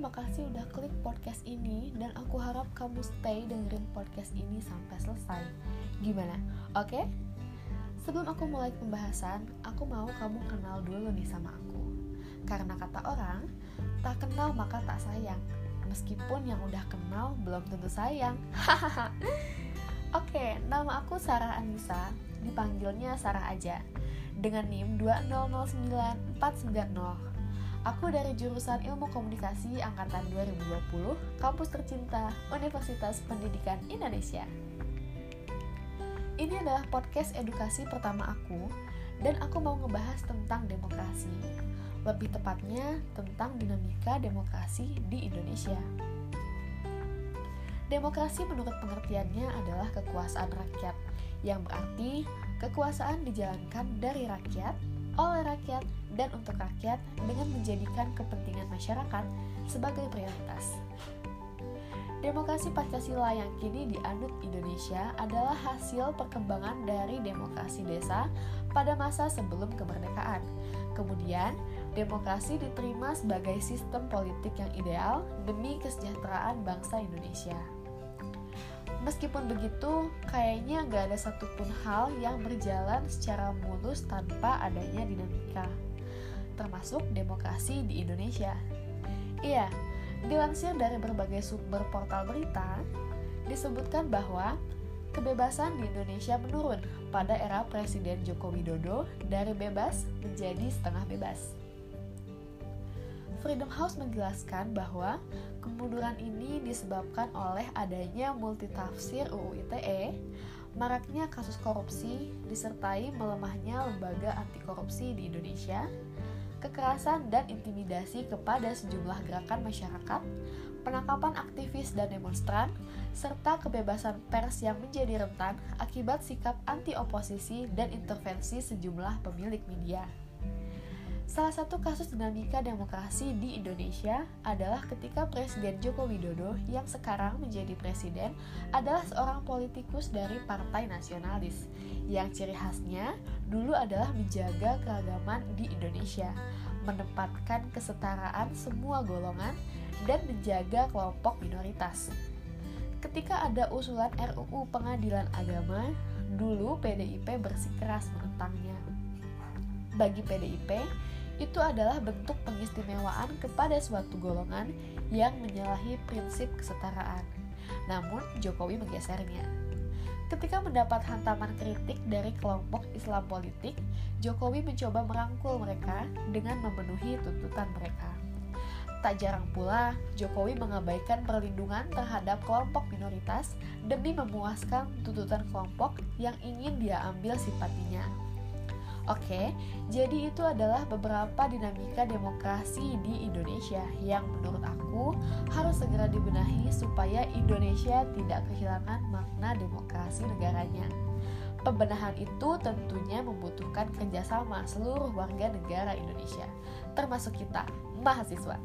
ngeklik podcast ini dan aku harap kamu stay dengerin podcast ini sampai selesai. Gimana? Oke? Sebelum aku mulai pembahasan, aku mau kamu kenal dulu nih sama aku. Karena kata orang, tak kenal maka tak sayang. Meskipun yang udah kenal belum tentu sayang. Oke, nama aku Sarah Anissa, dipanggilnya Sarah aja. Dengan NIM 2009490. Aku dari jurusan Ilmu Komunikasi angkatan 2020, kampus tercinta Universitas Pendidikan Indonesia. Ini adalah podcast edukasi pertama aku dan aku mau ngebahas tentang demokrasi. Lebih tepatnya tentang dinamika demokrasi di Indonesia. Demokrasi menurut pengertiannya adalah kekuasaan rakyat, yang berarti kekuasaan dijalankan dari rakyat, oleh rakyat, dan untuk rakyat dengan menjadikan kepentingan masyarakat sebagai prioritas. Demokrasi Pancasila yang kini dianut Indonesia adalah hasil perkembangan dari demokrasi desa pada masa sebelum kemerdekaan. Kemudian, demokrasi diterima sebagai sistem politik yang ideal demi kesejahteraan bangsa Indonesia. Meskipun begitu, kayaknya nggak ada satupun hal yang berjalan secara mulus tanpa adanya dinamika, termasuk demokrasi di Indonesia. Iya, dilansir dari berbagai sumber portal berita, disebutkan bahwa kebebasan di Indonesia menurun pada era Presiden Joko Widodo dari bebas menjadi setengah bebas. Freedom House menjelaskan bahwa kemunduran ini disebabkan oleh adanya multitafsir UU ITE, maraknya kasus korupsi, disertai melemahnya lembaga anti korupsi di Indonesia, kekerasan dan intimidasi kepada sejumlah gerakan masyarakat, penangkapan aktivis dan demonstran, serta kebebasan pers yang menjadi rentan akibat sikap anti oposisi dan intervensi sejumlah pemilik media. Salah satu kasus dinamika demokrasi di Indonesia adalah ketika Presiden Joko Widodo yang sekarang menjadi presiden adalah seorang politikus dari Partai Nasionalis yang ciri khasnya dulu adalah menjaga keragaman di Indonesia, menempatkan kesetaraan semua golongan, dan menjaga kelompok minoritas. Ketika ada usulan RUU Pengadilan Agama, dulu PDIP bersikeras menentangnya. Bagi PDIP, itu adalah bentuk pengistimewaan kepada suatu golongan yang menyalahi prinsip kesetaraan. Namun, Jokowi menggesernya. Ketika mendapat hantaman kritik dari kelompok Islam politik, Jokowi mencoba merangkul mereka dengan memenuhi tuntutan mereka. Tak jarang pula, Jokowi mengabaikan perlindungan terhadap kelompok minoritas demi memuaskan tuntutan kelompok yang ingin dia ambil simpatinya. Oke, jadi itu adalah beberapa dinamika demokrasi di Indonesia yang menurut aku harus segera dibenahi supaya Indonesia tidak kehilangan makna demokrasi negaranya. Pembenahan itu tentunya membutuhkan kerjasama seluruh warga negara Indonesia, termasuk kita, mahasiswa.